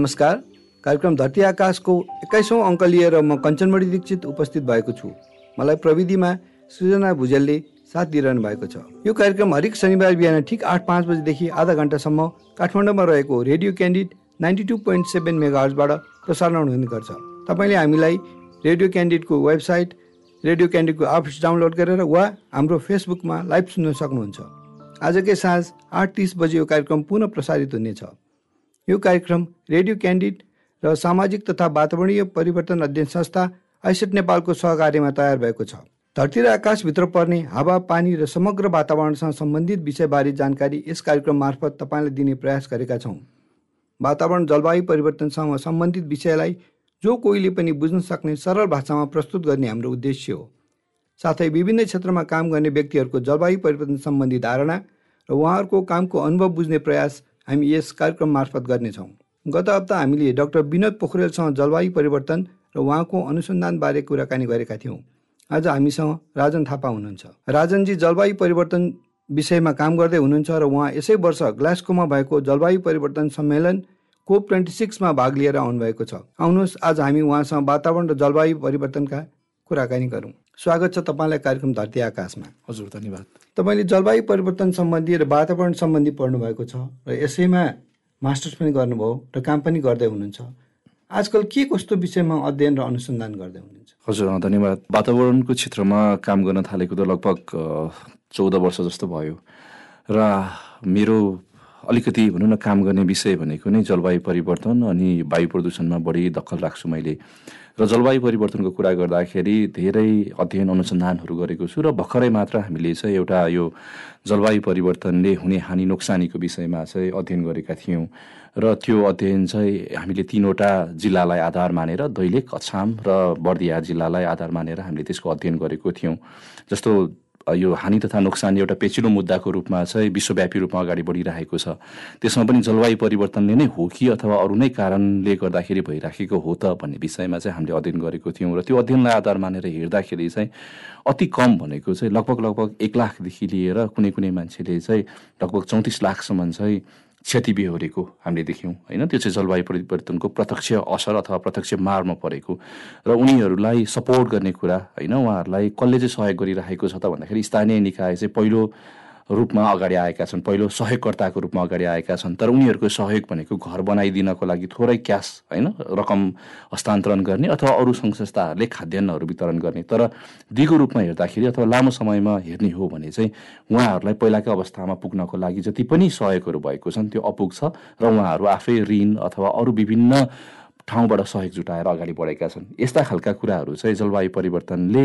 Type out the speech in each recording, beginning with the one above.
नमस्कार। कार्यक्रम धरती आकाशको एक्काइसौँ अङ्क लिएर म कञ्चनमणि दीक्षित उपस्थित भएको छु। मलाई प्रविधिमा सृजना भुजेलले साथ दिइरहनु भएको छ। यो कार्यक्रम हरेक शनिबार बिहान ठिक आठ पाँच बजीदेखि आधा घन्टासम्म काठमाडौँमा रहेको radio Candid ninety two point seven मेगाहर्सबाट प्रसारण हुने गर्छ। तपाईँले हामीलाई रेडियो क्यान्डिडको वेबसाइट रेडियो क्यान्डिडको एप्स डाउनलोड गरेर वा हाम्रो फेसबुकमा लाइभ सुन्न सक्नुहुन्छ। आजकै साँझ आठ तिस बजी यो कार्यक्रम पुनः प्रसारित हुनेछ। यो कार्यक्रम रेडियो क्यान्डिड र सामाजिक तथा वातावरणीय परिवर्तन अध्ययन संस्था आइसेट नेपालको सहकार्यमा तयार भएको छ। धरती र आकाशभित्र पर्ने हावा पानी र समग्र वातावरणसँग सम्बन्धित विषयबारे जानकारी यस कार्यक्रम मार्फत तपाईँलाई दिने प्रयास गरेका छौँ। वातावरण जलवायु परिवर्तनसँग सम्बन्धित विषयलाई जो कोहीले पनि बुझ्न सक्ने सरल भाषामा प्रस्तुत गर्ने हाम्रो उद्देश्य हो। साथै विभिन्न क्षेत्रमा काम गर्ने व्यक्तिहरूको जलवायु परिवर्तन सम्बन्धी धारणा र उहाँहरूको कामको अनुभव बुझ्ने प्रयास हामी यस कार्यक्रम मार्फत गर्नेछौँ। गत हप्ता हामीले डाक्टर विनोद पोखरेलसँग जलवायु परिवर्तन र उहाँको अनुसन्धानबारे कुराकानी गरेका थियौँ। आज हामीसँग राजन थापा हुनुहुन्छ। राजनजी जलवायु परिवर्तन विषयमा काम गर्दै हुनुहुन्छ र उहाँ यसै वर्ष ग्लास्कोमा भएको जलवायु परिवर्तन सम्मेलन कोप ट्वेन्टी सिक्समा भाग लिएर आउनुभएको छ। आउनुहोस् आज हामी उहाँसँग वातावरण र जलवायु परिवर्तनका कुराकानी गरौँ। स्वागत छ तपाईँलाई कार्यक्रम धरती आकाशमा। हजुर धन्यवाद। तपाईँले जलवायु परिवर्तन सम्बन्धी र वातावरण सम्बन्धी पढ्नु भएको छ र यसैमा मास्टर्स पनि गर्नुभयो र काम पनि गर्दै हुनुहुन्छ। आजकल के कस्तो विषयमा अध्ययन र अनुसन्धान गर्दै हुनुहुन्छ? हजुर धन्यवाद। वातावरणको क्षेत्रमा काम गर्न थालेको त लगभग चौध वर्ष जस्तो भयो। र मेरो अलिकति भनौँ न काम गर्ने विषय भनेको नै जलवायु परिवर्तन अनि वायु प्रदूषणमा बढी दखल राख्छु मैले। र जलवायु परिवर्तनको कुरा गर्दाखेरि धेरै अध्ययन अनुसन्धानहरू गरेको छु र भर्खरै मात्र हामीले चाहिँ एउटा यो जलवायु परिवर्तनले हुने हानि नोक्सानीको विषयमा चाहिँ अध्ययन गरेका थियौँ। र त्यो अध्ययन चाहिँ हामीले तिनवटा जिल्लालाई आधार मानेर दैलेख अछाम र बर्दिया जिल्लालाई आधार मानेर हामीले त्यसको अध्ययन गरेको थियौँ। जस्तो यो हानि तथा नोक्सान एउटा पेचिलो मुद्दाको रूपमा चाहिँ विश्वव्यापी रूपमा अगाडि बढिरहेको छ। त्यसमा पनि जलवायु परिवर्तनले नै हो कि अथवा अरू नै कारणले गर्दाखेरि भइराखेको हो त भन्ने विषयमा चाहिँ हामीले अध्ययन गरेको थियौँ र त्यो अध्ययनलाई आधार मानेर हेर्दाखेरि चाहिँ अति कम भनेको चाहिँ लगभग लगभग एक लाखदेखि लिएर कुनै कुनै मान्छेले चाहिँ लगभग चौतिस लाखसम्म चाहिँ क्षति बेहोरेको हामीले देख्यौँ होइन? त्यो चाहिँ जलवायु परिवर्तनको प्रत्यक्ष असर अथवा प्रत्यक्ष मारमा परेको र उनीहरूलाई सपोर्ट गर्ने कुरा होइन? उहाँहरूलाई कसले चाहिँ सहयोग गरिरहेको छ त भन्दाखेरि स्थानीय निकाय चाहिँ पहिलो रूपमा अगाडि आएका छन्। पहिलो सहयोगकर्ताको रूपमा अगाडि आएका छन्। तर उनीहरूको सहयोग भनेको घर बनाइदिनको लागि थोरै क्यास होइन रकम हस्तान्तरण गर्ने अथवा अरू सङ्घ संस्थाहरूले खाद्यान्नहरू वितरण गर्ने। तर दिगो रूपमा हेर्दाखेरि अथवा लामो समयमा हेर्ने हो भने चाहिँ उहाँहरूलाई पहिलाकै अवस्थामा पुग्नको लागि जति पनि सहयोगहरू भएको छन् त्यो अपुग छ र उहाँहरू आफै ऋण अथवा अरू विभिन्न ठाउँबाट सहयोग जुटाएर अगाडि बढेका छन्। यस्ता खालका कुराहरू चाहिँ जलवायु परिवर्तनले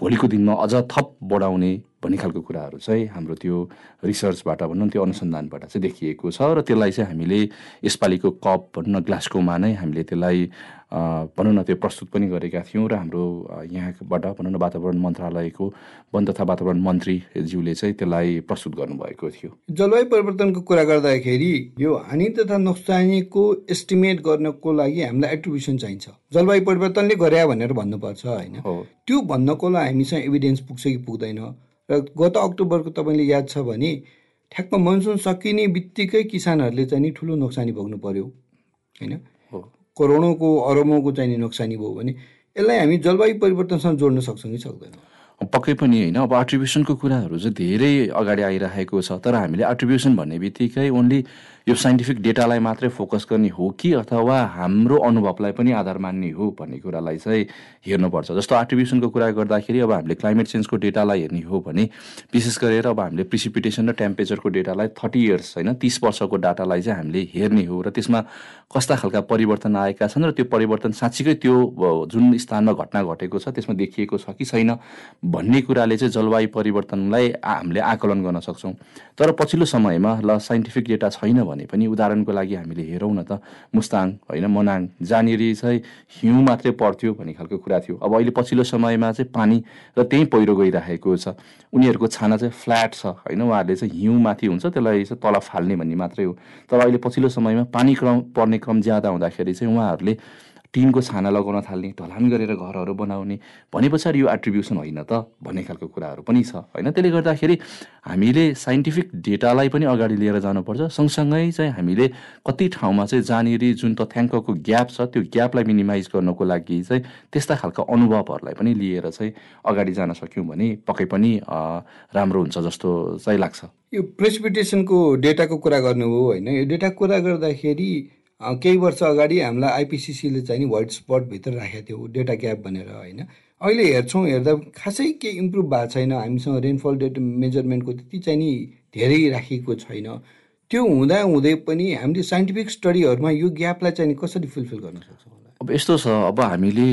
भोलिको दिनमा अझ थप बढाउने भन्ने खालको कुराहरू चाहिँ हाम्रो त्यो रिसर्चबाट भनौँ त्यो अनुसन्धानबाट चाहिँ देखिएको छ र त्यसलाई चाहिँ हामीले यसपालिको कप भनौँ न ग्लास्कोमा नै हामीले त्यसलाई भनौँ न त्यो प्रस्तुत पनि गरेका थियौँ र हाम्रो यहाँबाट भनौँ न वातावरण मन्त्रालयको वन तथा वातावरण मन्त्रीज्यूले चाहिँ त्यसलाई प्रस्तुत गर्नुभएको थियो। जलवायु परिवर्तनको कुरा गर्दाखेरि यो हानि तथा नोक्सानीको एस्टिमेट गर्नको लागि हामीलाई एट्रिब्युसन चाहिन्छ। जलवायु परिवर्तनले गरे भनेर भन्नुपर्छ होइन? त्यो भन्नको लागि हामीसँग एभिडेन्स पुग्छ कि पुग्दैन? र गत अक्टोबरको तपाईँले याद छ भने ठ्याक्क मनसुन सकिने बित्तिकै किसानहरूले चाहिँ नि ठुलो नोक्सानी भोग्नु पर्यो होइन? करोडौँको अरबौँको चाहिँ नि नोक्सानी भयो भने यसलाई हामी जलवायु परिवर्तनसँग जोड्न सक्छौँ कि सक्दैनौँ? पक्कै पनि होइन। अब आर्टिब्युसनको कुराहरू चाहिँ धेरै अगाडि आइरहेको छ तर हामीले आर्टिब्युसन भन्ने बित्तिकै ओन्ली यो साइन्टिफिक डेटालाई मात्रै फोकस गर्ने हो कि अथवा हाम्रो अनुभवलाई पनि आधार मान्ने हो भन्ने कुरालाई चाहिँ हेर्नुपर्छ। जस्तो आर्टिफिसनको कुरा गर्दाखेरि अब हामीले क्लाइमेट चेन्जको डेटालाई हेर्ने हो भने विशेष गरेर अब हामीले प्रिसिपिटेसन र टेम्परेचरको डेटालाई थर्टी इयर्स होइन तिस वर्षको डाटालाई चाहिँ हामीले हेर्ने हो र त्यसमा कस्ता खालका परिवर्तन आएका छन् र त्यो परिवर्तन साँच्चीकै त्यो जुन स्थानमा घटना घटेको छ त्यसमा देखिएको छ कि छैन भन्ने कुराले चाहिँ जलवायु परिवर्तनलाई हामीले आकलन गर्न सक्छौँ। तर पछिल्लो समयमा ल साइन्टिफिक डेटा छैन भने भने पनि उदाहरणको लागि हामीले हेरौँ न त मुस्ताङ होइन मनाङ जहाँनिर चाहिँ हिउँ मात्रै पर्थ्यो भन्ने खालको कुरा थियो। अब अहिले पछिल्लो समयमा चाहिँ पानी र त्यहीँ पहिरो गइरहेको छ। उनीहरूको छाना चाहिँ फ्ल्याट छ होइन उहाँहरूले चाहिँ हिउँ माथि हुन्छ त्यसलाई चाहिँ तल फाल्ने भन्ने मात्रै हो। तर अहिले पछिल्लो समयमा पानी क्रम पर्ने क्रम ज्यादा हुँदाखेरि चाहिँ उहाँहरूले टिनको छाना लगाउन थाल्ने ढलान गरेर घरहरू बनाउने भने पछाडि यो एट्रिब्युसन होइन त भन्ने खालको कुराहरू पनि छ होइन? त्यसले गर्दाखेरि हामीले साइन्टिफिक डेटालाई पनि अगाडि लिएर जानुपर्छ। सँगसँगै चाहिँ हामीले कति ठाउँमा चाहिँ जहाँनिर जुन तथ्याङ्कको ग्याप छ त्यो ग्यापलाई मिनिमाइज गर्नको लागि चाहिँ त्यस्ता खालका अनुभवहरूलाई पनि लिएर चाहिँ अगाडि जान सक्यौँ भने पक्कै पनि राम्रो हुन्छ जस्तो चाहिँ लाग्छ। यो प्रेसिपिटेसनको डेटाको कुरा गर्नुभयो होइन? यो डेटाको कुरा गर्दाखेरि केही वर्ष अगाडि हामीलाई आइपिसिसीले चाहिँ नि वाइट स्पटभित्र राखेको थियो डेटा ग्याप भनेर होइन। अहिले हेर्छौँ हेर्दा खासै केही इम्प्रुभ भएको छैन। हामीसँग रेनफल डेट मेजरमेन्टको त्यति चाहिँ नि धेरै राखिएको छैन। त्यो हुँदा हुँदै पनि हामीले साइन्टिफिक स्टडीहरूमा यो ग्यापलाई चाहिँ कसरी फुलफिल गर्न सक्छौँ अब यस्तो छ अब हामीले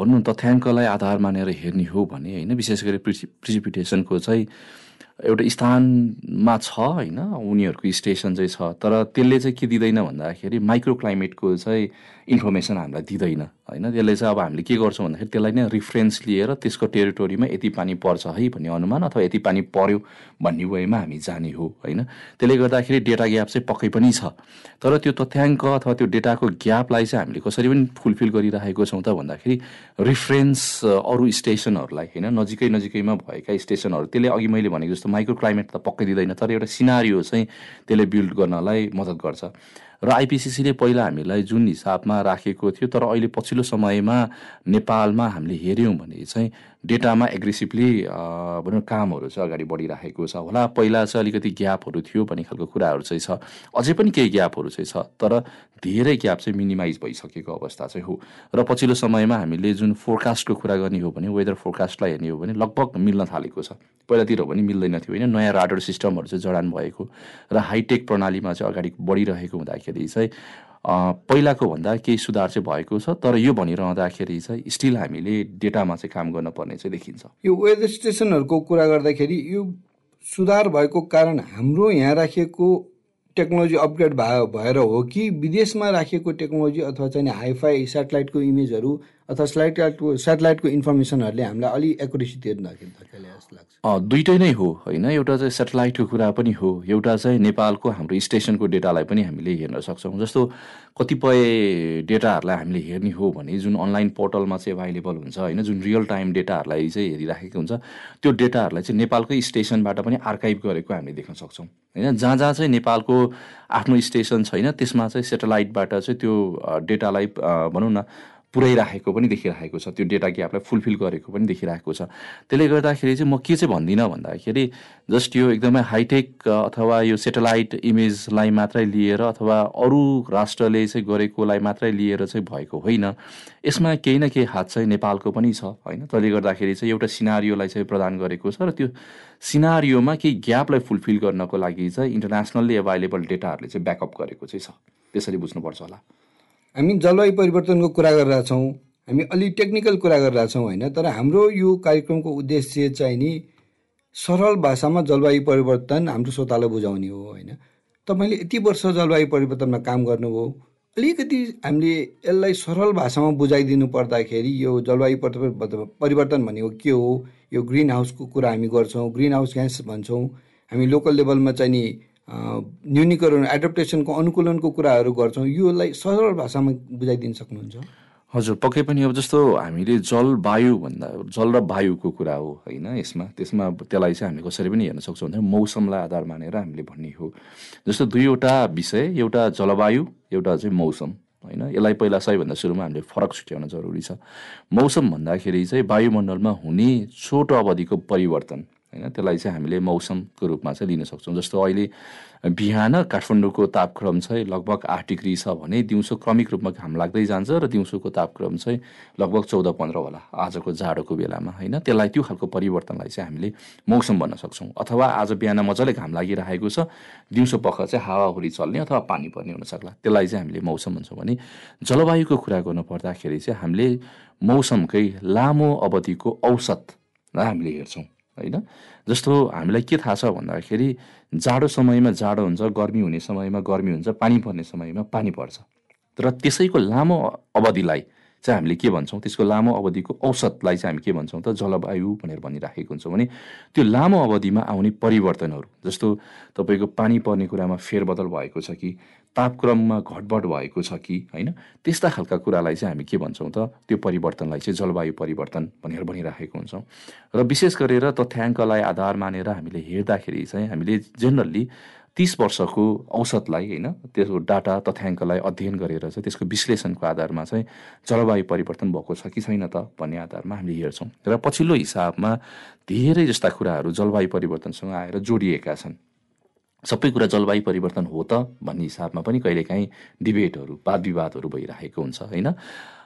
भनौँ तथ्याङ्कलाई आधार मानेर हेर्ने हो भने होइन विशेष गरी प्रिसि प्रिसिपिटेसनको चाहिँ एउटा स्थानमा छ होइन उनीहरूको स्टेसन चाहिँ छ तर त्यसले चाहिँ के दिँदैन भन्दाखेरि माइक्रो क्लाइमेटको चाहिँ इन्फर्मेसन हामीलाई दिँदैन होइन? त्यसले चाहिँ अब हामीले के गर्छौँ भन्दाखेरि त्यसलाई नै रिफरेन्स लिएर त्यसको टेरिटोरीमा यति पानी पर्छ है भन्ने अनुमान अथवा यति पानी पर्यो भन्ने वेमा हामी जाने हो होइन? त्यसले गर्दाखेरि डेटा ग्याप चाहिँ पक्कै पनि छ। तर त्यो तथ्याङ्क अथवा त्यो डेटाको ग्यापलाई चाहिँ हामीले कसरी पनि फुलफिल गरिरहेको छौँ त भन्दाखेरि रिफरेन्स अरू स्टेसनहरूलाई होइन? नजिकै नजिकैमा भएका स्टेसनहरू त्यसले अघि मैले भनेको जस्तो माइक्रो क्लाइमेट त पक्कै दिँदैन तर एउटा सिनारियो चाहिँ त्यसले बिल्ड गर्नलाई मद्दत गर्छ। र आइपिसिसीले पहिला हामीलाई जुन हिसाबमा राखेको थियो तर अहिले पछिल्लो समयमा नेपालमा हामीले हेऱ्यौँ भने चाहिँ डेटामा एग्रेसिभली भनौँ कामहरू चाहिँ अगाडि बढिराखेको छ होला। पहिला चाहिँ अलिकति ग्यापहरू थियो भन्ने खालको कुराहरू चाहिँ छ। अझै पनि केही ग्यापहरू चाहिँ छ तर धेरै ग्याप चाहिँ मिनिमाइज भइसकेको अवस्था चाहिँ हो। र पछिल्लो समयमा हामीले जुन फोरकास्टको कुरा गर्ने हो भने वेदर फोरकास्टलाई हेर्ने हो भने लगभग मिल्न थालेको छ। पहिलातिर भने मिल्दैन थियो होइन। नयाँ राडर सिस्टमहरू चाहिँ जडान भएको र हाइटेक प्रणालीमा चाहिँ अगाडि बढिरहेको हुँदाखेरि चाहिँ पहिलाको भन्दा केही सुधार चाहिँ भएको छ तर यो भनिरहँदाखेरि चाहिँ स्टिल हामीले डेटामा चाहिँ काम गर्नुपर्ने चाहिँ देखिन्छ। यो वेदर स्टेसनहरूको कुरा गर्दाखेरि यो सुधार भएको कारण हाम्रो यहाँ राखिएको टेक्नोलोजी अपग्रेड भएर हो कि विदेशमा राखिएको टेक्नोलोजी अथवा चाहिँ हाइफाई सेटेलाइटको इमेजहरू अथवा सेटेलाइटको सेटेलाइटको इन्फर्मेसनहरूले हामीलाई अलिक एकुरेसी जस्तो लाग्छ? दुइटै नै हो होइन? एउटा चाहिँ सेटेलाइटको कुरा पनि हो एउटा चाहिँ नेपालको हाम्रो स्टेसनको डेटालाई पनि हामीले हेर्न सक्छौँ। जस्तो कतिपय डेटाहरूलाई हामीले हेर्ने हो भने जुन अनलाइन पोर्टलमा चाहिँ एभाइलेबल हुन्छ होइन? जुन रियल टाइम डेटाहरूलाई चाहिँ हेरिराखेको हुन्छ त्यो डेटाहरूलाई चाहिँ नेपालकै स्टेसनबाट पनि आर्काइभ गरेको हामीले देख्न सक्छौँ होइन? जहाँ जहाँ चाहिँ नेपालको आफ्नो स्टेसन छैन त्यसमा चाहिँ सेटेलाइटबाट चाहिँ त्यो डेटालाई भनौँ न पुऱ्याइराखेको पनि देखिरहेको छ त्यो डेटा ग्यापलाई फुलफिल गरेको पनि देखिरहेको छ। त्यसले गर्दाखेरि चाहिँ म के चाहिँ भन्दिनँ भन्दाखेरि जस्ट यो एकदमै हाइटेक अथवा यो सेटेलाइट इमेजलाई मात्रै लिएर अथवा अरू राष्ट्रले चाहिँ गरेकोलाई मात्रै लिएर चाहिँ भएको होइन। यसमा केही न केही हात चाहिँ नेपालको पनि छ होइन? त्यसले गर्दाखेरि चाहिँ एउटा सिनारियोलाई चाहिँ प्रदान गरेको छ र त्यो सिनारियोमा केही ग्यापलाई फुलफिल गर्नको लागि चाहिँ इन्टरनेसनल्ली एभाइलेबल डेटाहरूले चाहिँ ब्याकअप गरेको चाहिँ छ। त्यसरी बुझ्नुपर्छ होला। हामी जलवायु परिवर्तनको कुरा गरिरहेछौँ। हामी अलि टेक्निकल कुरा गरिरहेछौँ होइन? तर हाम्रो यो कार्यक्रमको उद्देश्य चाहिँ नि सरल भाषामा जलवायु परिवर्तन हाम्रो श्रोतालाई बुझाउने हो होइन? तपाईँले यति वर्ष जलवायु परिवर्तनमा काम गर्नुभयो। अलिकति हामीले यसलाई सरल भाषामा बुझाइदिनु पर्दाखेरि यो जलवायु परिवर्तन भनेको के हो? यो ग्रिन हाउसको कुरा हामी गर्छौँ। ग्रिन हाउस ग्यास भन्छौँ। हामी लोकल लेभलमा चाहिँ नि न्यूनीकरण एडप्टेसनको अनुकूलनको कुराहरू गर्छौँ। योलाई सरल भाषामा बुझाइदिन सक्नुहुन्छ? हजुर पक्कै पनि अब जस्तो हामीले जलवायु भन्दा जल र वायुको कुरा हो होइन? यसमा त्यसमा त्यसलाई चाहिँ हामीले कसरी पनि हेर्न सक्छौँ भने मौसमलाई आधार मानेर हामीले भन्ने हो। जस्तो दुईवटा विषय एउटा जलवायु एउटा चाहिँ मौसम होइन? यसलाई पहिला सबैभन्दा सुरुमा हामीले फरक छुट्याउन जरुरी छ। मौसम भन्दाखेरि चाहिँ वायुमण्डलमा हुने छोटो अवधिको परिवर्तन। होइन? त्यसलाई चाहिँ हामीले मौसमको रूपमा चाहिँ लिन सक्छौँ। जस्तो अहिले बिहान काठमाडौँको तापक्रम चाहिँ लगभग आठ डिग्री छ भने दिउँसो क्रमिक रूपमा घाम लाग्दै जान्छ र दिउँसोको तापक्रम चाहिँ लगभग चौध पन्ध्र होला आजको जाडोको बेलामा होइन? त्यसलाई त्यो खालको परिवर्तनलाई चाहिँ हामीले मौसम भन्न सक्छौँ। अथवा आज बिहान मजाले घाम लागिरहेको छ दिउँसो पख चाहिँ हावाहुरी चल्ने अथवा पानी पर्ने हुनसक्ला। त्यसलाई चाहिँ हामीले मौसम भन्छौँ भने जलवायुको कुरा गर्नु पर्दाखेरि चाहिँ हामीले मौसमकै लामो अवधिको औसतलाई हामीले हेर्छौँ। होइन? जस्तो हामीलाई के थाहा छ भन्दाखेरि जाडो समयमा जाडो हुन्छ गर्मी हुने समयमा गर्मी हुन्छ पानी पर्ने समयमा पानी पर्छ। तर त्यसैको लामो अवधिलाई चाहिँ हामीले के भन्छौँ त्यसको लामो अवधिको औसतलाई चाहिँ हामी के भन्छौँ त जलवायु भनेर भनिराखेको हुन्छौँ भने त्यो लामो अवधिमा आउने परिवर्तनहरू जस्तो तपाईँको पानी पर्ने कुरामा फेरबदल भएको छ कि तापक्रममा घटबड भएको छ कि होइन त्यस्ता खालका कुरालाई चाहिँ हामी के भन्छौँ त त्यो परिवर्तनलाई चाहिँ जलवायु परिवर्तन भनेर भनिराखेको हुन्छौँ। र विशेष गरेर तथ्याङ्कलाई आधार मानेर हामीले हेर्दाखेरि चाहिँ हामीले जेनरली तिस वर्षको औसतलाई होइन त्यसको डाटा तथ्याङ्कलाई अध्ययन गरेर चाहिँ त्यसको विश्लेषणको आधारमा चाहिँ जलवायु परिवर्तन भएको छ कि छैन त भन्ने आधारमा हामीले हेर्छौँ। र पछिल्लो हिसाबमा धेरै जस्ता कुराहरू जलवायु परिवर्तनसँग आएर जोडिएका छन्। सबै कुरा जलवायु परिवर्तन हो त भन्ने हिसाबमा पनि कहिलेकाहीँ डिबेटहरू वाद विवादहरू भइरहेको हुन्छ होइन?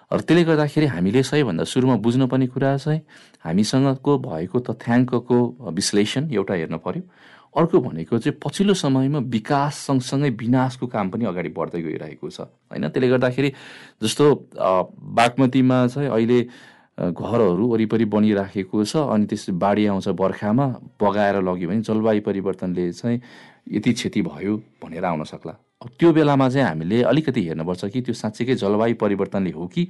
र त्यसले गर्दाखेरि हामीले सबैभन्दा सुरुमा बुझ्नुपर्ने कुरा चाहिँ हामीसँगको भएको तथ्याङ्कको विश्लेषण एउटा हेर्न पर्यो। अर्को भनेको चाहिँ पछिल्लो समयमा विकास सँगसँगै विनाशको काम पनि अगाडि बढ्दै गइरहेको छ। होइन? त्यसले गर्दाखेरि जस्तो बागमतीमा चाहिँ अहिले घरहरू वरिपरि बनिराखेको छ अनि त्यस बाढी आउँछ बर्खामा बगाएर लग्यो भने जलवायु परिवर्तनले चाहिँ यति क्षति भयो भनेर आउन सक्ला। त्यो बेलामा चाहिँ हामीले अलिकति हेर्नुपर्छ कि त्यो साँच्चीकै जलवायु परिवर्तनले हो कि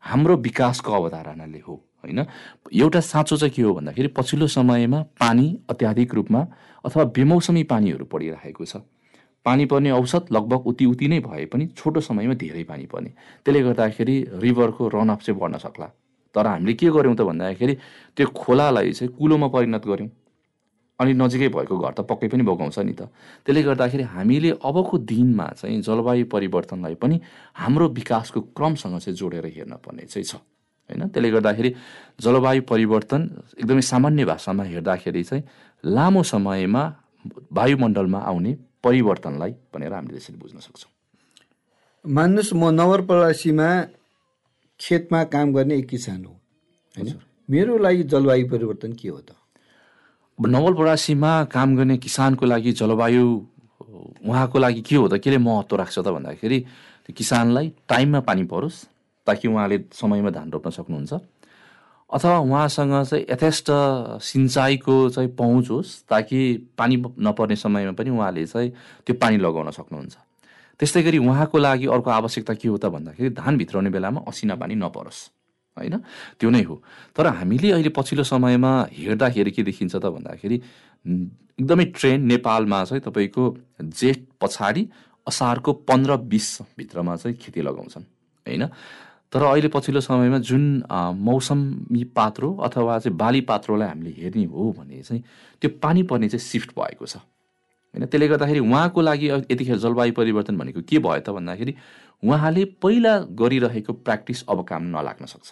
हाम्रो विकासको अवधारणाले हो होइन? एउटा साँचो चाहिँ के हो भन्दाखेरि पछिल्लो समयमा पानी अत्याधिक रूपमा अथवा बेमौसमी पानीहरू परिरहेको छ। पानी पर्ने औसत लगभग उति उति नै भए पनि छोटो समयमा धेरै पानी पर्ने। त्यसले गर्दाखेरि रिभरको रनअप चाहिँ बढ्न सक्ला। तर हामीले के गर्यौँ त भन्दाखेरि त्यो खोलालाई चाहिँ कुलोमा परिणत गऱ्यौँ। अनि नजिकै भएको घर त पक्कै पनि बगाउँछ नि त। त्यसले गर्दाखेरि हामीले अबको दिनमा चाहिँ जलवायु परिवर्तनलाई पनि हाम्रो विकासको क्रमसँग चाहिँ जोडेर हेर्न पर्ने चाहिँ छ। होइन? त्यसले गर्दाखेरि जलवायु परिवर्तन एकदमै सामान्य भाषामा हेर्दाखेरि चाहिँ लामो समयमा वायुमण्डलमा आउने परिवर्तनलाई भनेर हामीले त्यसरी बुझ्न सक्छौँ। मान्नुहोस् म नवलपरासीमा खेतमा काम गर्ने एक किसान हो। होइन? मेरो लागि जलवायु परिवर्तन के हो त? नवलपरासीमा काम गर्ने किसानको लागि जलवायु उहाँको लागि के हो त? केले महत्त्व राख्छ त भन्दाखेरि किसानलाई टाइममा पानी परोस् ताकि उहाँले समयमा धान रोप्न सक्नुहुन्छ। अथवा उहाँसँग चाहिँ यथेष्ट सिँचाइको चाहिँ पहुँच होस् ताकि पानी नपर्ने समयमा पनि उहाँले चाहिँ त्यो पानी लगाउन सक्नुहुन्छ। त्यस्तै गरी उहाँको लागि अर्को आवश्यकता के हो त भन्दाखेरि धान भित्राउने बेलामा असिना पानी नपरोस्। होइन? त्यो नै हो। तर हामीले अहिले पछिल्लो समयमा हेर्दाखेरि के देखिन्छ त भन्दाखेरि एकदमै ट्रेन नेपालमा चाहिँ तपाईँको जेठ पछाडि असारको पन्ध्र बिसभित्रमा चाहिँ खेती लगाउँछन् होइन? तर अहिले पछिल्लो समयमा जुन मौसमी पात्रो अथवा चाहिँ बाली पात्रोलाई हामीले हेर्ने हो भने चाहिँ त्यो पानी पर्ने चाहिँ सिफ्ट भएको छ होइन? त्यसले गर्दाखेरि उहाँको लागि यतिखेर जलवायु परिवर्तन भनेको के भयो त भन्दाखेरि उहाँले पहिला गरिरहेको प्र्याक्टिस अब काम नलाग्न सक्छ।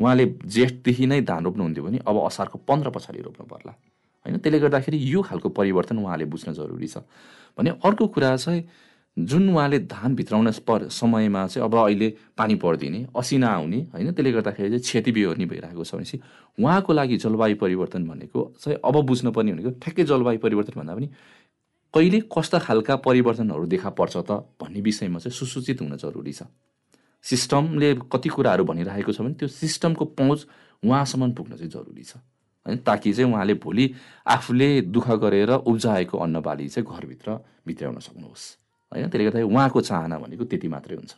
उहाँले जेठदेखि नै धान रोप्नुहुन्थ्यो भने अब असारको पन्ध्र पछाडि रोप्नु पर्ला। होइन? त्यसले गर्दाखेरि यो खालको परिवर्तन उहाँले बुझ्न जरुरी छ। भने अर्को कुरा चाहिँ जुन उहाँले धान भित्राउन पर समयमा चाहिँ अब अहिले पानी परिदिने असिना आउने होइन? त्यसले गर्दाखेरि चाहिँ क्षति बिहोर्नी भइरहेको छ भनेपछि उहाँको लागि जलवायु परिवर्तन भनेको चाहिँ अब बुझ्नुपर्ने भनेको ठ्याक्कै जलवायु परिवर्तन भन्दा पनि कहिले कस्ता खालका परिवर्तनहरू देखा पर्छ त भन्ने विषयमा चाहिँ सुसूचित हुन जरुरी छ। सिस्टमले कति कुराहरू भनिरहेको छ भने त्यो सिस्टमको पहुँच उहाँसम्म पुग्न चाहिँ जरुरी छ। होइन ताकि चाहिँ उहाँले भोलि आफूले दुःख गरेर उब्जाएको अन्नबाली चाहिँ घरभित्र भित्राउन सक्नुहोस्। होइन त्यसले गर्दाखेरि उहाँको चाहना भनेको त्यति मात्रै हुन्छ।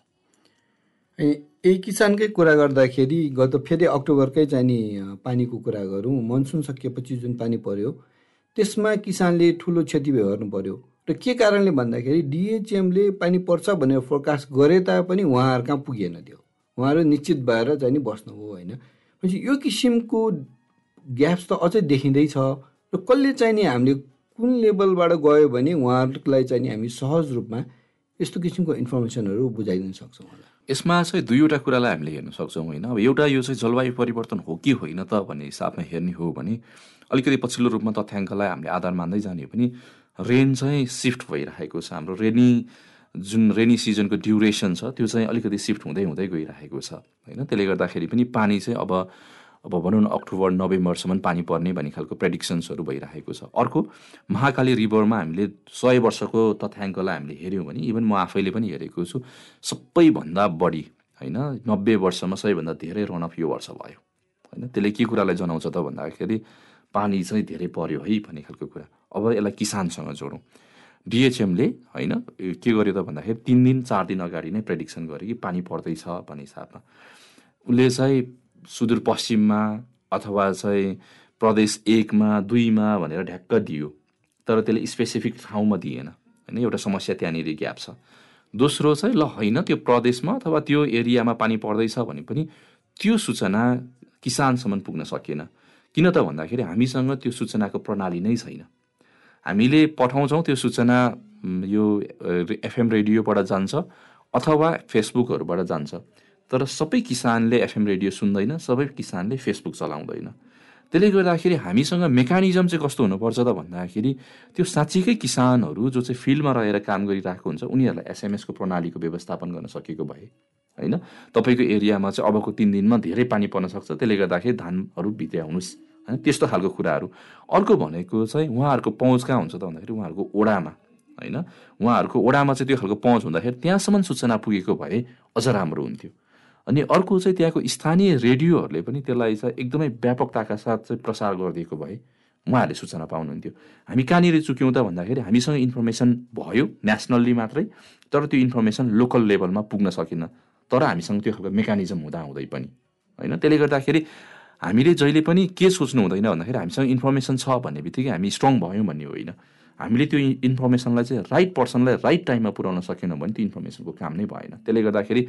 यही किसानकै कुरा गर्दाखेरि गत फेरि अक्टोबरकै चाहिँ नि पानीको कुरा गरौँ। मनसुन सकिएपछि जुन पानी पर्यो त्यसमा किसानले ठुलो क्षति बेहोर्नु पर्यो। र के कारणले भन्दाखेरि डिएचएमले पानी पर्छ भनेर फोरकास्ट गरे तापनि उहाँहरू कहाँ पुगेन त्यो। उहाँहरू निश्चित भएर चाहिँ नि बस्नु हो होइन। यो किसिमको ग्याप्स त अझै देखिँदैछ। र कसले चाहिँ नि हामीले कुन लेभलबाट गयो भने उहाँहरूलाई चाहिँ नि हामी सहज रूपमा यस्तो किसिमको इन्फर्मेसनहरू बुझाइदिन सक्छौँ होला। यसमा चाहिँ दुईवटा कुरालाई हामीले हेर्न सक्छौँ होइन? अब एउटा यो चाहिँ जलवायु परिवर्तन हो कि होइन त भन्ने हिसाबमा हेर्ने हो भने अलिकति पछिल्लो रूपमा तथ्याङ्कलाई हामीले आधार मान्दै जाने हो भने रेन चाहिँ सिफ्ट भइरहेको छ। हाम्रो रेनी जुन रेनी सिजनको ड्युरेसन छ त्यो चाहिँ अलिकति सिफ्ट हुँदै हुँदै गइरहेको छ होइन? त्यसले गर्दाखेरि पनि पानी चाहिँ अब अब भनौँ न अक्टोबर नोभेम्बरसम्म पानी पर्ने भन्ने खालको प्रेडिक्सन्सहरू भइरहेको छ। अर्को महाकाली रिभरमा हामीले सय वर्षको तथ्याङ्कलाई हामीले हेऱ्यौँ भने इभन म आफैले पनि हेरेको छु सबैभन्दा बढी होइन नब्बे वर्षमा सबैभन्दा धेरै रनअप यो वर्ष भयो। होइन त्यसले के कुरालाई जनाउँछ त भन्दाखेरि पानी चाहिँ धेरै पर्यो है भन्ने खालको कुरा। अब यसलाई किसानसँग जोडौँ। डिएचएमले होइन के गर्यो त भन्दाखेरि तिन दिन चार दिन अगाडि नै प्रेडिक्सन गर्यो कि पानी पर्दैछ भन्ने हिसाबमा। उसले चाहिँ सुदूरपश्चिममा अथवा चाहिँ प्रदेश एकमा दुईमा भनेर ढ्याक्क दियो। तर त्यसले स्पेसिफिक ठाउँमा दिएन। होइन एउटा समस्या त्यहाँनिर ग्याप छ। दोस्रो चाहिँ ल होइन त्यो प्रदेशमा अथवा त्यो एरियामा पानी पर्दैछ भने पनि त्यो सूचना किसानसम्म पुग्न सकिएन किन त भन्दाखेरि हामीसँग त्यो सूचनाको प्रणाली नै छैन। हामीले पठाउँछौँ त्यो सूचना यो एफएम रेडियोबाट जान्छ अथवा फेसबुकहरूबाट जान्छ। तर सबै किसानले एफएम रेडियो सुन्दैन सबै किसानले फेसबुक चलाउँदैन। त्यसले गर्दाखेरि हामीसँग मेकानिजम चाहिँ कस्तो हुनुपर्छ त भन्दाखेरि त्यो साँच्चीकै किसानहरू जो चाहिँ फिल्डमा रहेर काम गरिरहेको हुन्छ उनीहरूलाई एसएमएसको प्रणालीको व्यवस्थापन गर्न सकेको भए होइन? तपाईँको एरियामा चाहिँ अबको तिन दिनमा धेरै पानी पर्न सक्छ त्यसले गर्दाखेरि धानहरू भित्र्याउनुहोस् होइन? त्यस्तो खालको कुराहरू। अर्को भनेको चाहिँ उहाँहरूको पहुँच कहाँ हुन्छ त भन्दाखेरि उहाँहरूको ओडामा होइन? उहाँहरूको ओडामा चाहिँ त्यो खालको पहुँच हुँदाखेरि त्यहाँसम्म सूचना पुगेको भए अझ राम्रो हुन्थ्यो। अनि अर्को चाहिँ त्यहाँको स्थानीय रेडियोहरूले पनि त्यसलाई चाहिँ एकदमै व्यापकताका साथ चाहिँ प्रसार गरिदिएको भए उहाँहरूले सूचना पाउनुहुन्थ्यो। हामी कहाँनिर चुक्यौँ त भन्दाखेरि हामीसँग इन्फर्मेसन भयो नेसनल्ली मात्रै तर त्यो इन्फर्मेसन लोकल लेभलमा पुग्न सकेन। तर हामीसँग त्यो खालको मेकानिजम हुँदा हुँदै पनि। होइन? त्यसले गर्दाखेरि हामीले जहिले पनि के सोच्नु हुँदैन भन्दाखेरि हामीसँग इन्फर्मेसन छ भन्ने बित्तिकै हामी स्ट्रङ भयौँ भन्ने होइन। हामीले त्यो इन्फर्मेसनलाई चाहिँ राइट पर्सनलाई राइट टाइममा पुऱ्याउन सकेनौँ भने त्यो इन्फर्मेसनको काम नै भएन। त्यसले गर्दाखेरि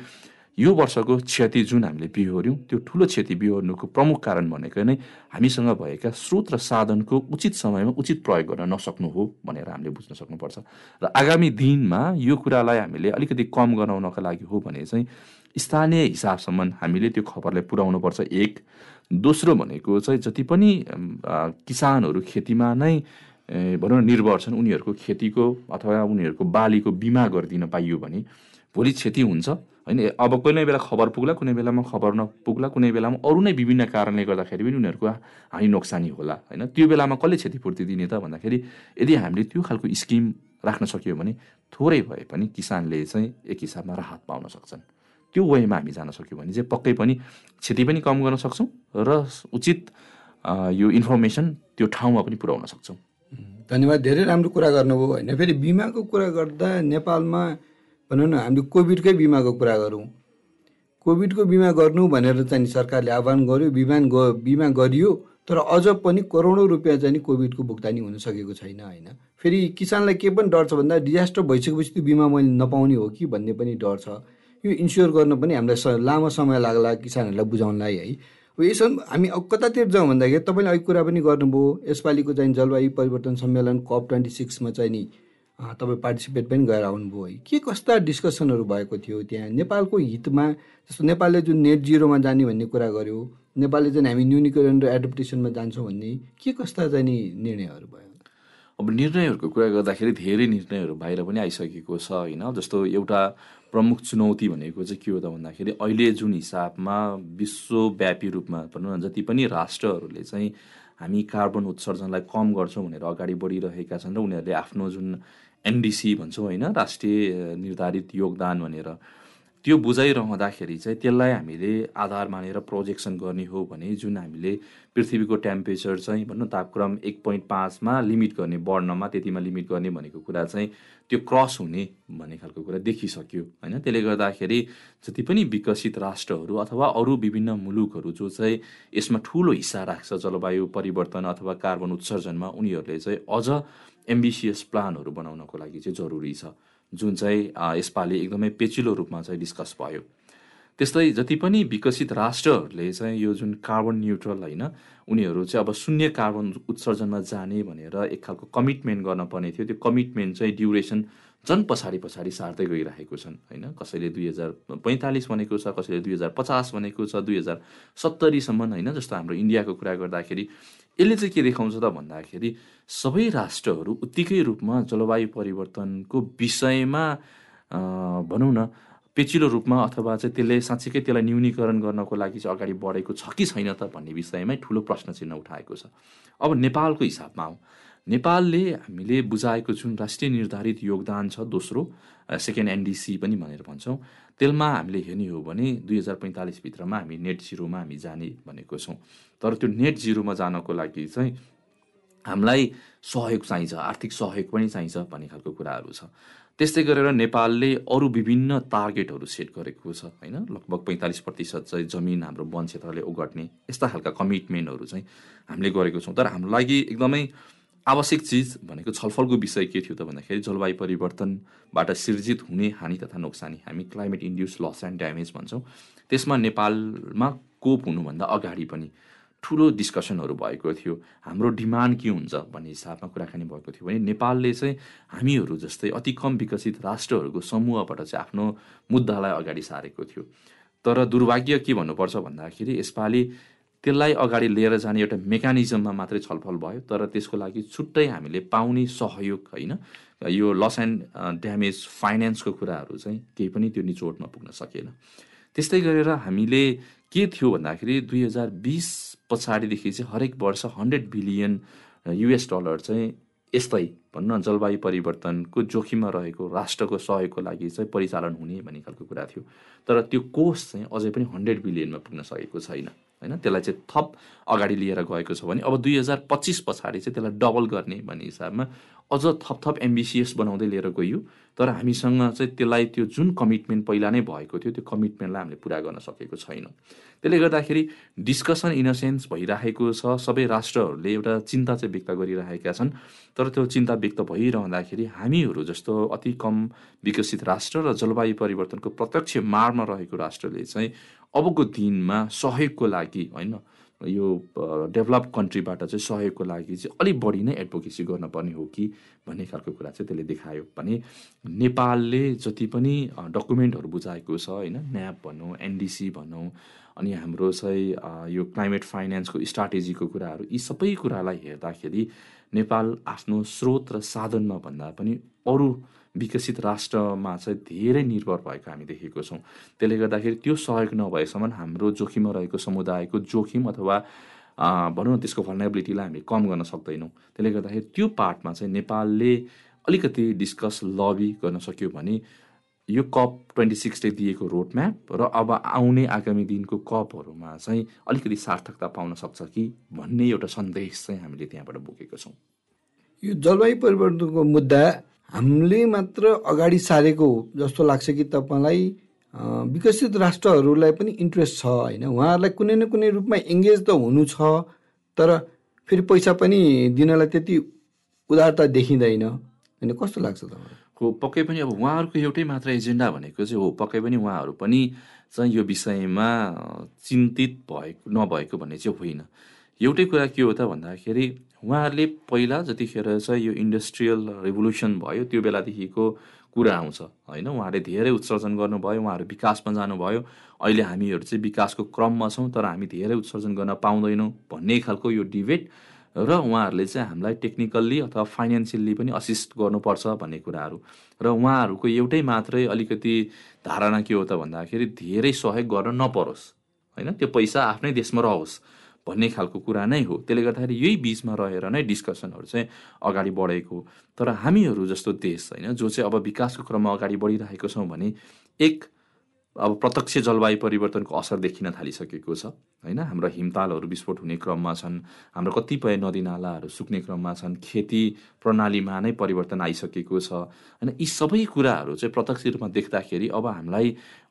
यो वर्षको क्षति जुन हामीले बिहोऱ्यौँ त्यो ठुलो क्षति बिहोर्नुको प्रमुख कारण भनेको नै हामीसँग भएका स्रोत र साधनको उचित समयमा उचित प्रयोग गर्न नसक्नु हो भनेर हामीले बुझ्न सक्नुपर्छ। र आगामी दिनमा यो कुरालाई हामीले अलिकति कम गराउनका लागि हो भने चाहिँ स्थानीय हिसाबसम्म हामीले त्यो खबरलाई पुर्याउनुपर्छ एक। दोस्रो भनेको चाहिँ जति पनि किसानहरू खेतीमा नै भनौँ न निर्भर छन् उनीहरूको खेतीको अथवा उनीहरूको बालीको बिमा गरिदिन पाइयो भने भोलि क्षति हुन्छ। होइन अब कुनै बेला खबर पुग्ला कुनै बेलामा खबर नपुग्ला कुनै बेलामा अरू नै विभिन्न कारणले गर्दाखेरि पनि उनीहरूको हानि नोक्सानी होला। होइन त्यो बेलामा कसले क्षतिपूर्ति दिने त भन्दाखेरि यदि हामीले त्यो खालको स्किम राख्न सक्यो भने थोरै भए पनि किसानले चाहिँ एक हिसाबमा राहत पाउन सक्छन्। त्यो वेमा हामी जान सक्यौँ भने चाहिँ पक्कै पनि क्षति पनि कम गर्न सक्छौँ र उचित यो इन्फर्मेसन त्यो ठाउँमा पनि पुर्याउन सक्छौँ। धन्यवाद धेरै राम्रो कुरा गर्नुभयो। होइन फेरि बिमाको कुरा गर्दा नेपालमा भनौँ न हामीले कोभिडकै बिमाको कुरा गरौँ। कोभिडको बिमा गर्नु भनेर चाहिँ सरकारले आह्वान गर्यो बिमा बिमा गरियो तर अझ पनि करोडौँ रुपियाँ चाहिँ कोभिडको भुक्तानी हुन सकेको छैन होइन। फेरि किसानलाई के पनि डर छ भन्दा डिजास्टर भइसकेपछि त्यो बिमा मैले नपाउने हो कि भन्ने पनि डर छ। यो इन्स्योर गर्न पनि हामीलाई लामो समय लाग्ला किसानहरूलाई बुझाउनलाई है। अब यसो हामी कतातिर जाउँ भन्दाखेरि तपाईँले अघि कुरा पनि गर्नुभयो यसपालिको चाहिँ जलवायु परिवर्तन सम्मेलन कप ट्वेन्टी सिक्समा चाहिँ नि तपाईँ पार्टिसिपेट पनि गरेर आउनुभयो है। के कस्ता डिस्कसनहरू भएको थियो त्यहाँ? नेपालको हितमा जस्तो नेपालले जुन नेट जिरोमा जाने भन्ने कुरा गर्यो नेपालले चाहिँ हामी न्युनिकरण र एडप्टेसनमा जान्छौँ भन्ने के कस्ता चाहिँ निर्णयहरू भयो? अब निर्णयहरूको कुरा गर्दाखेरि धेरै निर्णयहरू बाहिर पनि आइसकेको छ होइन? जस्तो एउटा प्रमुख चुनौती भनेको चाहिँ के हो त भन्दाखेरि अहिले जुन हिसाबमा विश्वव्यापी रूपमा भनौँ न जति पनि राष्ट्रहरूले चाहिँ हामी कार्बन उत्सर्जनलाई कम गर्छौँ भनेर अगाडि बढिरहेका छन् र उनीहरूले आफ्नो जुन एनडिसी भन्छौँ होइन राष्ट्रिय निर्धारित योगदान भनेर। त्यो बुझाइरहँदाखेरि चाहिँ त्यसलाई हामीले आधार मानेर प्रोजेक्सन गर्ने हो भने जुन हामीले पृथ्वीको टेम्परेचर चाहिँ भनौँ तापक्रम एक पोइन्ट पाँचमा लिमिट गर्ने बढ्नमा त्यतिमा लिमिट गर्ने भनेको कुरा चाहिँ त्यो क्रस हुने भन्ने खालको कुरा देखिसक्यो होइन? त्यसले गर्दाखेरि जति पनि विकसित राष्ट्रहरू अथवा अरू विभिन्न मुलुकहरू जो चाहिँ यसमा ठुलो हिस्सा राख्छ जलवायु परिवर्तन अथवा कार्बन उत्सर्जनमा उनीहरूले चाहिँ अझ एम्बिसियस प्लानहरू बनाउनको लागि चाहिँ जरुरी छ। जुन चाहिँ यसपालि एकदमै पेचिलो रूपमा चाहिँ डिस्कस भयो। त्यस्तै जति पनि विकसित राष्ट्रहरूले चाहिँ यो जुन कार्बन न्युट्रल होइन उनीहरू चाहिँ अब शून्य कार्बन उत्सर्जनमा जाने भनेर एक खालको कमिटमेन्ट गर्न पर्ने थियो। त्यो कमिटमेन्ट चाहिँ ड्युरेसन झन् पछाडि पछाडि सार्दै गइरहेको छन् होइन? कसैले दुई हजार पैँतालिस भनेको छ कसैले दुई हजार पचास भनेको छ दुई हजार सत्तरीसम्म होइन? जस्तो हाम्रो इन्डियाको कुरा गर्दाखेरि यसले चाहिँ के देखाउँछ त भन्दाखेरि सबै राष्ट्रहरू उत्तिकै रूपमा जलवायु परिवर्तनको विषयमा भनौँ न पेचिलो रूपमा अथवा चाहिँ त्यसले साँच्चीकै त्यसलाई न्यूनीकरण गर्नको लागि चाहिँ अगाडि बढेको छ कि छैन त भन्ने विषयमै ठुलो प्रश्न चिन्ह उठाएको छ। अब नेपालको हिसाबमा हो नेपालले हामीले बुझाएको जुन राष्ट्रिय निर्धारित योगदान छ दोस्रो सेकेन्ड एनडिसी पनि भनेर भन्छौँ। त्यसमा हामीले हेर्ने हो भने दुई हजार पैँतालिसभित्रमा हामी नेट जिरोमा हामी जाने भनेको छौँ। तर त्यो नेट जिरोमा जानको लागि चाहिँ हामीलाई सहयोग चाहिन्छ आर्थिक सहयोग पनि चाहिन्छ भन्ने खालको कुराहरू छ। त्यस्तै गरेर नेपालले अरू विभिन्न टार्गेटहरू सेट गरेको छ होइन? लगभग पैँतालिस प्रतिशत चाहिँ जमिन हाम्रो वन क्षेत्रले ओगट्ने यस्ता खालका कमिटमेन्टहरू चाहिँ हामीले गरेको छौँ। तर हाम्रो लागि एकदमै आवश्यक चिज भनेको छलफलको विषय के थियो त भन्दाखेरि जलवायु परिवर्तनबाट सिर्जित हुने हानि तथा नोक्सानी हामी climate induce loss and damage भन्छौँ। त्यसमा नेपालमा कोप हुनुभन्दा अगाडि पनि ठुलो डिस्कसनहरू भएको थियो। हाम्रो डिमान्ड के हुन्छ भन्ने हिसाबमा कुराकानी भएको थियो भने नेपालले चाहिँ हामीहरू जस्तै अति कम विकसित राष्ट्रहरूको समूहबाट चाहिँ आफ्नो मुद्दालाई अगाडि सारेको थियो। तर दुर्भाग्य के भन्नुपर्छ भन्दाखेरि यसपालि त्यसलाई अगाडि लिएर जाने एउटा मेकानिजममा मात्रै छलफल भयो तर त्यसको लागि छुट्टै हामीले पाउने सहयोग होइन यो लस एन्ड ड्यामेज फाइनेन्सको कुराहरू चाहिँ केही पनि त्यो निचोडमा पुग्न सकेन। त्यस्तै गरेर हामीले के थियो भन्दाखेरि दुई हजार बिस पछाडिदेखि चाहिँ हरेक वर्ष हन्ड्रेड बिलियन युएस डलर चाहिँ यस्तै भन्न जलवायु परिवर्तनको जोखिममा रहेको राष्ट्रको सहयोगको लागि चाहिँ परिचालन हुने भन्ने खालको कुरा थियो। तर त्यो कोष चाहिँ अझै पनि हन्ड्रेड बिलियनमा पुग्न सकेको छैन। होइन? त्यसलाई चाहिँ थप अगाडि लिएर गएको छ भने अब दुई हजार पच्चिस पछाडि चाहिँ त्यसलाई डबल गर्ने भन्ने हिसाबमा अझ थप थप एम्बिसियस बनाउँदै लिएर गइयो तर हामीसँग चाहिँ त्यसलाई त्यो जुन कमिटमेन्ट पहिला नै भएको थियो त्यो कमिटमेन्टलाई हामीले पुरा गर्न सकेको छैन। त्यसले गर्दाखेरि डिस्कसन इन अ सेन्स भइरहेको छ। सबै राष्ट्रहरूले एउटा चिन्ता चाहिँ व्यक्त गरिरहेका छन्। तर त्यो चिन्ता व्यक्त भइरहँदाखेरि हामीहरू जस्तो अति कम विकसित राष्ट्र र जलवायु परिवर्तनको प्रत्यक्ष मारमा रहेको राष्ट्रले चाहिँ अबको दिनमा सहयोगको लागि होइन? यो डेभलप कन्ट्रीबाट चाहिँ सहयोगको लागि चाहिँ अलिक बढी नै एडभोकेसी गर्नुपर्ने हो कि भन्ने खालको कुरा चाहिँ त्यसले देखायो। भने नेपालले जति पनि डकुमेन्टहरू बुझाएको छ होइन? न्याप भनौँ एनडिसी भनौँ अनि हाम्रो चाहिँ यो क्लाइमेट फाइनेन्सको स्ट्राटेजीको कुराहरू यी सबै कुरालाई हेर्दाखेरि नेपाल आफ्नो स्रोत र साधनमा भन्दा पनि अरू विकसित राष्ट्रमा चाहिँ धेरै निर्भर भएको हामी देखेको छौँ। त्यसले गर्दाखेरि त्यो सहयोग नभएसम्म हाम्रो जोखिममा रहेको समुदायको जोखिम अथवा भनौँ न त्यसको भर्नेबिलिटीलाई हामी कम गर्न सक्दैनौँ। त्यसले गर्दाखेरि त्यो पार्टमा चाहिँ नेपालले अलिकति डिस्कस लबी गर्न सक्यो भने यो कप ट्वेन्टी सिक्सले दिएको रोड म्याप र अब आउने आगामी दिनको कपहरूमा चाहिँ अलिकति सार्थकता पाउन सक्छ कि भन्ने एउटा सन्देश चाहिँ हामीले त्यहाँबाट बोकेको छौँ। यो जलवायु परिवर्तनको मुद्दा हामीले मात्र अगाडि सारेको जस्तो लाग्छ कि तपाईँलाई विकसित राष्ट्रहरूलाई पनि इन्ट्रेस्ट छ होइन? उहाँहरूलाई कुनै न कुनै रूपमा इङ्गेज त हुनु छ तर फेरि पैसा पनि दिनलाई त्यति उदारता देखिँदैन। होइन कस्तो लाग्छ तपाईँलाई? हो पक्कै पनि अब उहाँहरूको एउटै मात्र एजेन्डा भनेको चाहिँ हो पक्कै पनि उहाँहरू पनि चाहिँ यो विषयमा चिन्तित भएको नभएको भन्ने चाहिँ होइन। एउटै कुरा के हो त भन्दाखेरि उहाँहरूले पहिला जतिखेर चाहिँ यो इन्डस्ट्रियल रिभोल्युसन भयो त्यो बेलादेखिको कुरा आउँछ होइन? उहाँहरूले धेरै उत्सर्जन गर्नुभयो उहाँहरू विकासमा जानुभयो। अहिले हामीहरू चाहिँ विकासको क्रममा छौँ तर हामी धेरै उत्सर्जन गर्न पाउँदैनौँ भन्ने खालको यो डिबेट र उहाँहरूले चाहिँ हामीलाई टेक्निकल्ली अथवा फाइनेन्सियल्ली पनि असिस्ट गर्नुपर्छ भन्ने कुराहरू। र उहाँहरूको एउटै मात्रै अलिकति धारणा के हो त भन्दाखेरि धेरै सहयोग गर्न नपरोस् होइन? त्यो पैसा आफ्नै देशमा रहोस्। भन्ने खालको कुरा नै हो। त्यसले गर्दाखेरि यही बिचमा रहेर नै डिस्कसनहरू चाहिँ अगाडि बढेको तर हामीहरू जस्तो देश होइन जो चाहिँ अब विकासको क्रममा अगाडि बढिरहेको छौँ भने एक अब प्रत्यक्ष जलवायु परिवर्तनको असर देखिन थालिसकेको छ होइन? हाम्रो हिमतालहरू विस्फोट हुने क्रममा छन् हाम्रो कतिपय नदीनालाहरू सुक्ने क्रममा छन् खेती प्रणालीमा नै परिवर्तन आइसकेको छ होइन? यी सबै कुराहरू चाहिँ प्रत्यक्ष रूपमा देख्दाखेरि अब हामीलाई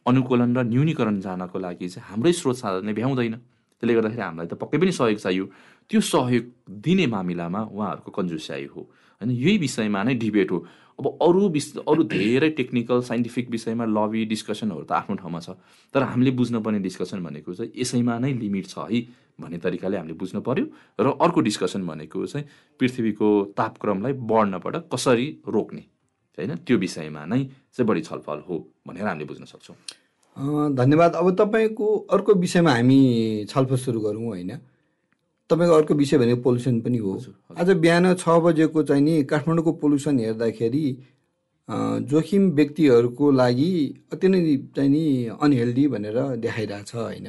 अनुकूलन र न्यूनीकरण जानको लागि चाहिँ हाम्रै स्रोत साधन नै भ्याउँदैन। त्यसले गर्दाखेरि हामीलाई त पक्कै पनि सहयोग चाहियो। त्यो सहयोग दिने मामिलामा उहाँहरूको कन्जुस्याई हो। होइन यही विषयमा नै डिबेट हो। अब अरू विष अरू धेरै टेक्निकल साइन्टिफिक विषयमा लबी डिस्कसनहरू त आफ्नो ठाउँमा छ। तर हामीले बुझ्नुपर्ने डिस्कसन भनेको चाहिँ यसैमा नै लिमिट छ है भन्ने तरिकाले हामीले बुझ्नु पर्यो। र अर्को डिस्कसन भनेको चाहिँ पृथ्वीको तापक्रमलाई बढ्नबाट कसरी रोक्ने? होइन त्यो विषयमा नै चाहिँ बढी छलफल हो भनेर हामीले बुझ्न सक्छौँ। धन्यवाद। अब तपाईँको अर्को विषयमा हामी छलफल सुरु गरौँ होइन। तपाईँको अर्को विषय भनेको पोल्युसन पनि हो। आज बिहान छ बजेको चाहिँ नि काठमाडौँको पोल्युसन हेर्दाखेरि जोखिम व्यक्तिहरूको लागि अति नै चाहिँ नि अनहेल्दी भनेर देखाइरहेछ होइन।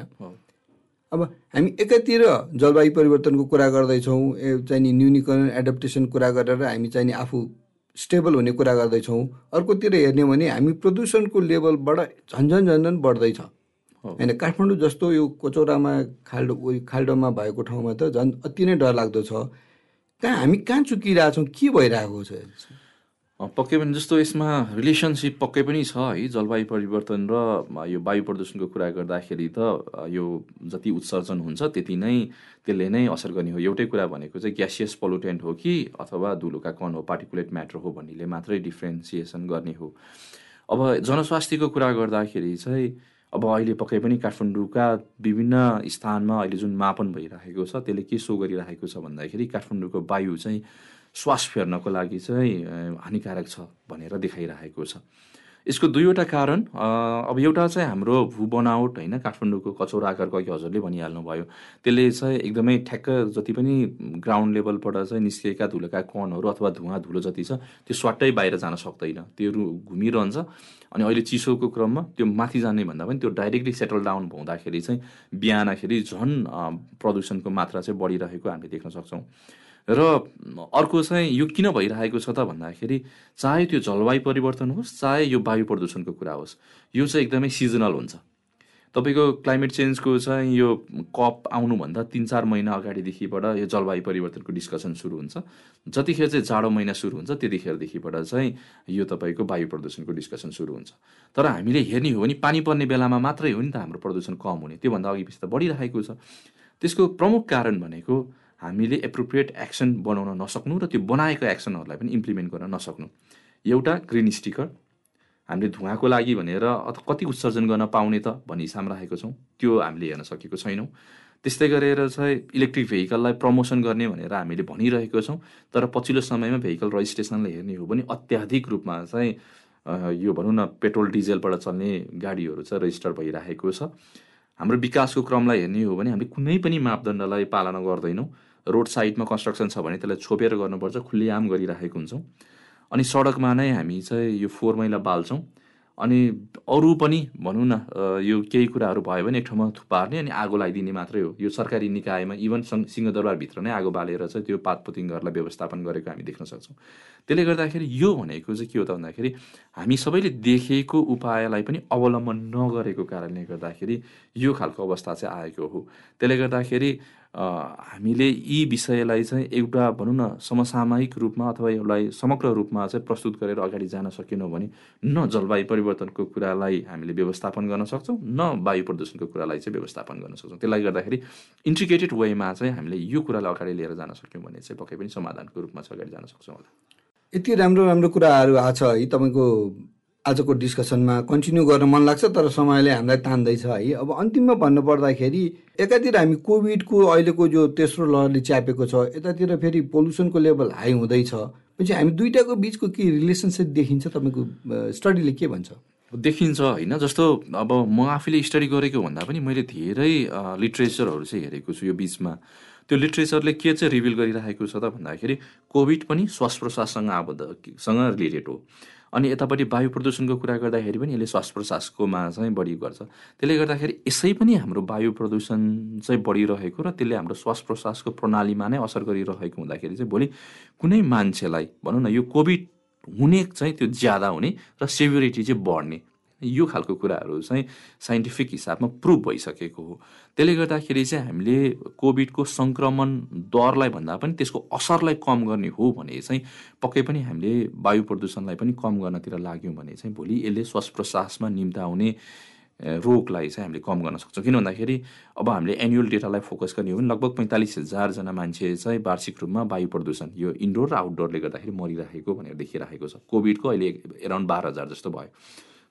अब हामी एकातिर जलवायु परिवर्तनको कुरा गर्दैछौँ चाहिँ नि न्यूनीकरण एडप्टेसन कुरा गरेर हामी चाहिँ नि आफू स्टेबल हुने कुरा गर्दैछौँ। अर्कोतिर हेर्ने हो भने हामी प्रदूषणको लेभलबाट झन्झन झन्झन बढ्दैछ। होइन काठमाडौँ जस्तो यो कोचौरामा खाल्डो खाल्डोमा भएको ठाउँमा त झन् अति नै डरलाग्दो छ। कहाँ हामी कहाँ चुकिरहेछौँ? के भइरहेको छ? पक्कै पनि जस्तो यसमा रिलेसनसिप पक्कै पनि छ है जलवायु परिवर्तन र यो वायु प्रदूषणको कुरा गर्दाखेरि त यो जति उत्सर्जन हुन्छ त्यति नै त्यसले नै असर गर्ने हो। एउटै कुरा भनेको चाहिँ ग्यासियस पोलुटेन्ट हो कि अथवा धुलोका कण हो पार्टिकुलेट म्याटर हो भन्नेले मात्रै डिफ्रेन्सिएसन गर्ने हो। अब जनस्वास्थ्यको कुरा गर्दाखेरि चाहिँ अब अहिले पक्कै पनि काठमाडौँका विभिन्न स्थानमा अहिले जुन मापन भइरहेको छ त्यसले के सो गरिरहेको छ भन्दाखेरि काठमाडौँको वायु चाहिँ श्वास फेर्नको लागि चाहिँ हानिकारक छ भनेर देखाइरहेको छ। यसको दुईवटा कारण अब एउटा चाहिँ हाम्रो भू बनावट होइन काठमाडौँको कचौरा आकारको अघि हजुरले भनिहाल्नु भयो त्यसले चाहिँ एकदमै ठ्याक्क जति पनि ग्राउन्ड लेभलबाट चाहिँ निस्किएका धुलोका कणहरू अथवा धुवा धुलो जति छ त्यो स्वाटै बाहिर जान सक्दैन। त्यो घुमिरहन्छ अनि अहिले चिसोको क्रममा त्यो माथि जाने भन्दा पनि त्यो डाइरेक्टली सेटल डाउन हुँदाखेरि चाहिँ बिहानखेरि झन् प्रदूषणको मात्रा चाहिँ बढिरहेको हामीले देख्न सक्छौँ। र अर्को चाहिँ यो किन भइरहेको छ त भन्दाखेरि चाहे त्यो जलवायु परिवर्तन होस् चाहे यो वायु प्रदूषणको कुरा होस् यो चाहिँ एकदमै सिजनल हुन्छ। तपाईँको क्लाइमेट चेन्जको चाहिँ यो कप आउनुभन्दा तिन चार महिना अगाडिदेखिबाट यो जलवायु परिवर्तनको डिस्कसन सुरु हुन्छ। जतिखेर चाहिँ जाडो महिना सुरु हुन्छ त्यतिखेरदेखिबाट चाहिँ यो तपाईँको वायु प्रदूषणको डिस्कसन सुरु हुन्छ। तर हामीले हेर्ने हो भने पानी पर्ने बेलामा मात्रै हो नि त हाम्रो प्रदूषण कम हुने। त्योभन्दा अघि पछि त बढिरहेको छ। त्यसको प्रमुख कारण भनेको हामीले एप्रोप्रिएट एक्सन बनाउन नसक्नु र त्यो बनाएको एक्सनहरूलाई पनि इम्प्लिमेन्ट गर्न नसक्नु। एउटा ग्रिन स्टिकर हामीले धुवाको लागि भनेर अथवा कति उत्सर्जन गर्न पाउने त भन्ने हिसाब राखेको छौँ। त्यो हामीले हेर्न सकेको छैनौँ। त्यस्तै गरेर चाहिँ इलेक्ट्रिक भेहिकललाई प्रमोसन गर्ने भनेर हामीले भनिरहेको छौँ। तर पछिल्लो समयमा भेहिकल रजिस्ट्रेसनलाई हेर्ने हो भने अत्याधिक रूपमा चाहिँ यो भनौँ न पेट्रोल डिजेलबाट चल्ने गाडीहरू चाहिँ रजिस्टर भइरहेको छ। हाम्रो विकासको क्रमलाई हेर्ने हो भने हामीले कुनै पनि मापदण्डलाई पालना गर्दैनौँ। रोड साइडमा कन्स्ट्रक्सन छ भने त्यसलाई छोपेर गर्नुपर्छ खुल्लेआम गरिराखेको हुन्छौँ। अनि सडकमा नै हामी चाहिँ यो फोहोर मैला बाल्छौँ। अनि अरू पनि भनौँ न यो केही कुराहरू भयो भने एक ठाउँमा थुपार्ने अनि आगो लगाइदिने मात्रै हो। यो सरकारी निकायमा इभन सिंहदरबारभित्र नै आगो बालेर चाहिँ त्यो पातपुतिङहरूलाई व्यवस्थापन गरेको हामी देख्न सक्छौँ। त्यसले गर्दाखेरि यो भनेको चाहिँ के हो त भन्दाखेरि हामी सबैले देखेको उपायलाई पनि अवलम्बन नगरेको कारणले गर्दाखेरि यो खालको अवस्था चाहिँ आएको हो। त्यसले गर्दाखेरि हामीले यी विषयलाई चाहिँ एउटा भनौँ न समसामयिक रूपमा अथवा यसलाई समग्र रूपमा चाहिँ प्रस्तुत गरेर अगाडि जान सकेनौँ भने न जलवायु परिवर्तनको कुरालाई हामीले व्यवस्थापन गर्न सक्छौँ न वायु प्रदूषणको कुरालाई चाहिँ व्यवस्थापन गर्न सक्छौँ। त्यसलाई गर्दाखेरि इन्टिग्रेटेड वेमा चाहिँ हामीले यो कुरालाई अगाडि लिएर जान सक्यौँ भने चाहिँ पक्कै पनि समाधानको रूपमा चाहिँ अगाडि जान सक्छौँ होला। यति राम्रो राम्रो कुराहरू आएको छ है तपाईँको आजको डिस्कसनमा कन्टिन्यू गर्न मन लाग्छ तर समयले हामीलाई तान्दैछ है। अब अन्तिममा भन्नुपर्दाखेरि एकातिर हामी कोभिडको अहिलेको जो तेस्रो लहरले च्यापेको छ यतातिर फेरि पोल्युसनको लेभल हाई हुँदैछ। पछि हामी दुइटाको बिचको के रिलेसनसिप देखिन्छ तपाईँको स्टडीले के भन्छ? देखिन्छ होइन? जस्तो अब म आफैले स्टडी गरेको भन्दा पनि मैले धेरै लिट्रेचरहरू चाहिँ हेरेको छु यो बिचमा। त्यो लिट्रेचरले के चाहिँ रिभिल गरिरहेको छ त भन्दाखेरि कोभिड पनि श्वास प्रश्वाससँग आबद्ध सँग रिलेटेड हो। अनि यतापट्टि वायु प्रदूषणको कुरा गर्दाखेरि पनि यसले श्वास प्रश्वासकोमा चाहिँ बढी गर्छ। त्यसले गर्दाखेरि यसै पनि हाम्रो वायु प्रदूषण चाहिँ बढिरहेको र त्यसले हाम्रो श्वास प्रश्वासको प्रणालीमा नै असर गरिरहेको हुँदाखेरि चाहिँ भोलि कुनै मान्छेलाई भनौँ न यो कोभिड हुने चाहिँ त्यो ज्यादा हुने र सेभ्युरिटी चाहिँ बढ्ने। यो खालको कुराहरू चाहिँ साइन्टिफिक हिसाबमा प्रुभ भइसकेको हो। त्यसले गर्दाखेरि चाहिँ हामीले कोभिडको सङ्क्रमण दरलाई भन्दा पनि त्यसको असरलाई कम गर्ने हो भने चाहिँ पक्कै पनि हामीले वायु प्रदूषणलाई पनि कम गर्नतिर लाग्यौँ भने चाहिँ भोलि यसले श्वास प्रश्वासमा निम्ता ए, रोगलाई चाहिँ हामीले कम गर्न सक्छौँ। किन भन्दाखेरि अब हामीले एनुअल डेटालाई फोकस गर्ने हो भने लगभग पैँतालिस हजारजना मान्छे चाहिँ वार्षिक रूपमा वायु प्रदूषण यो इन्डोर र आउटडोरले गर्दाखेरि मरिरहेको भनेर देखिरहेको छ। कोभिडको अहिले एराउन्ड बाह्र हजार जस्तो भयो।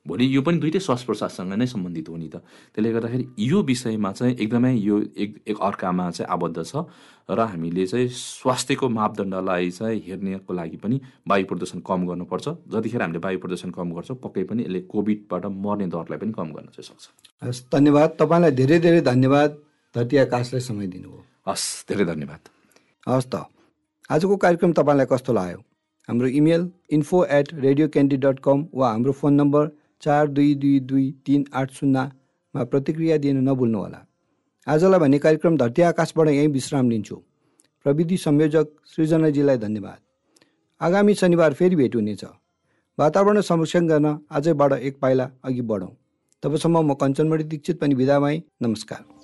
भोलि यो पनि दुइटै श्वास प्रश्वाससँग नै सम्बन्धित हो नि त। त्यसले गर्दाखेरि यो विषयमा चाहिँ एकदमै यो एक एक अर्कामा चाहिँ आबद्ध छ र हामीले चाहिँ स्वास्थ्यको मापदण्डलाई चाहिँ हेर्नेको लागि पनि वायु प्रदूषण कम गर्नुपर्छ। जतिखेर हामीले वायु प्रदूषण कम गर्छौँ पक्कै पनि यसले कोभिडबाट मर्ने दरलाई पनि कम गर्न चाहिँ सक्छ। हस् धन्यवाद। तपाईँलाई धेरै धेरै धन्यवाद। धरती आकाशलाई समय दिनुभयो। हस् धेरै धन्यवाद। हस् त। आजको कार्यक्रम तपाईँलाई कस्तो लाग्यो? हाम्रो email info at radio candy dot com वा हाम्रो फोन नम्बर चार दुई दुई दुई तिन आठ शून्यमा प्रतिक्रिया दिन नभुल्नुहोला। आजलाई भने कार्यक्रम धरती आकाशबाट यहीँ विश्राम लिन्छु। प्रविधि संयोजक सृजनाजीलाई धन्यवाद। आगामी शनिबार फेरि भेट हुनेछ। वातावरण संरक्षण गर्न आजैबाट एक पाइला अघि बढौँ। तबसम्म म कञ्चनमणि दीक्षित पनि बिदा भएँ। नमस्कार।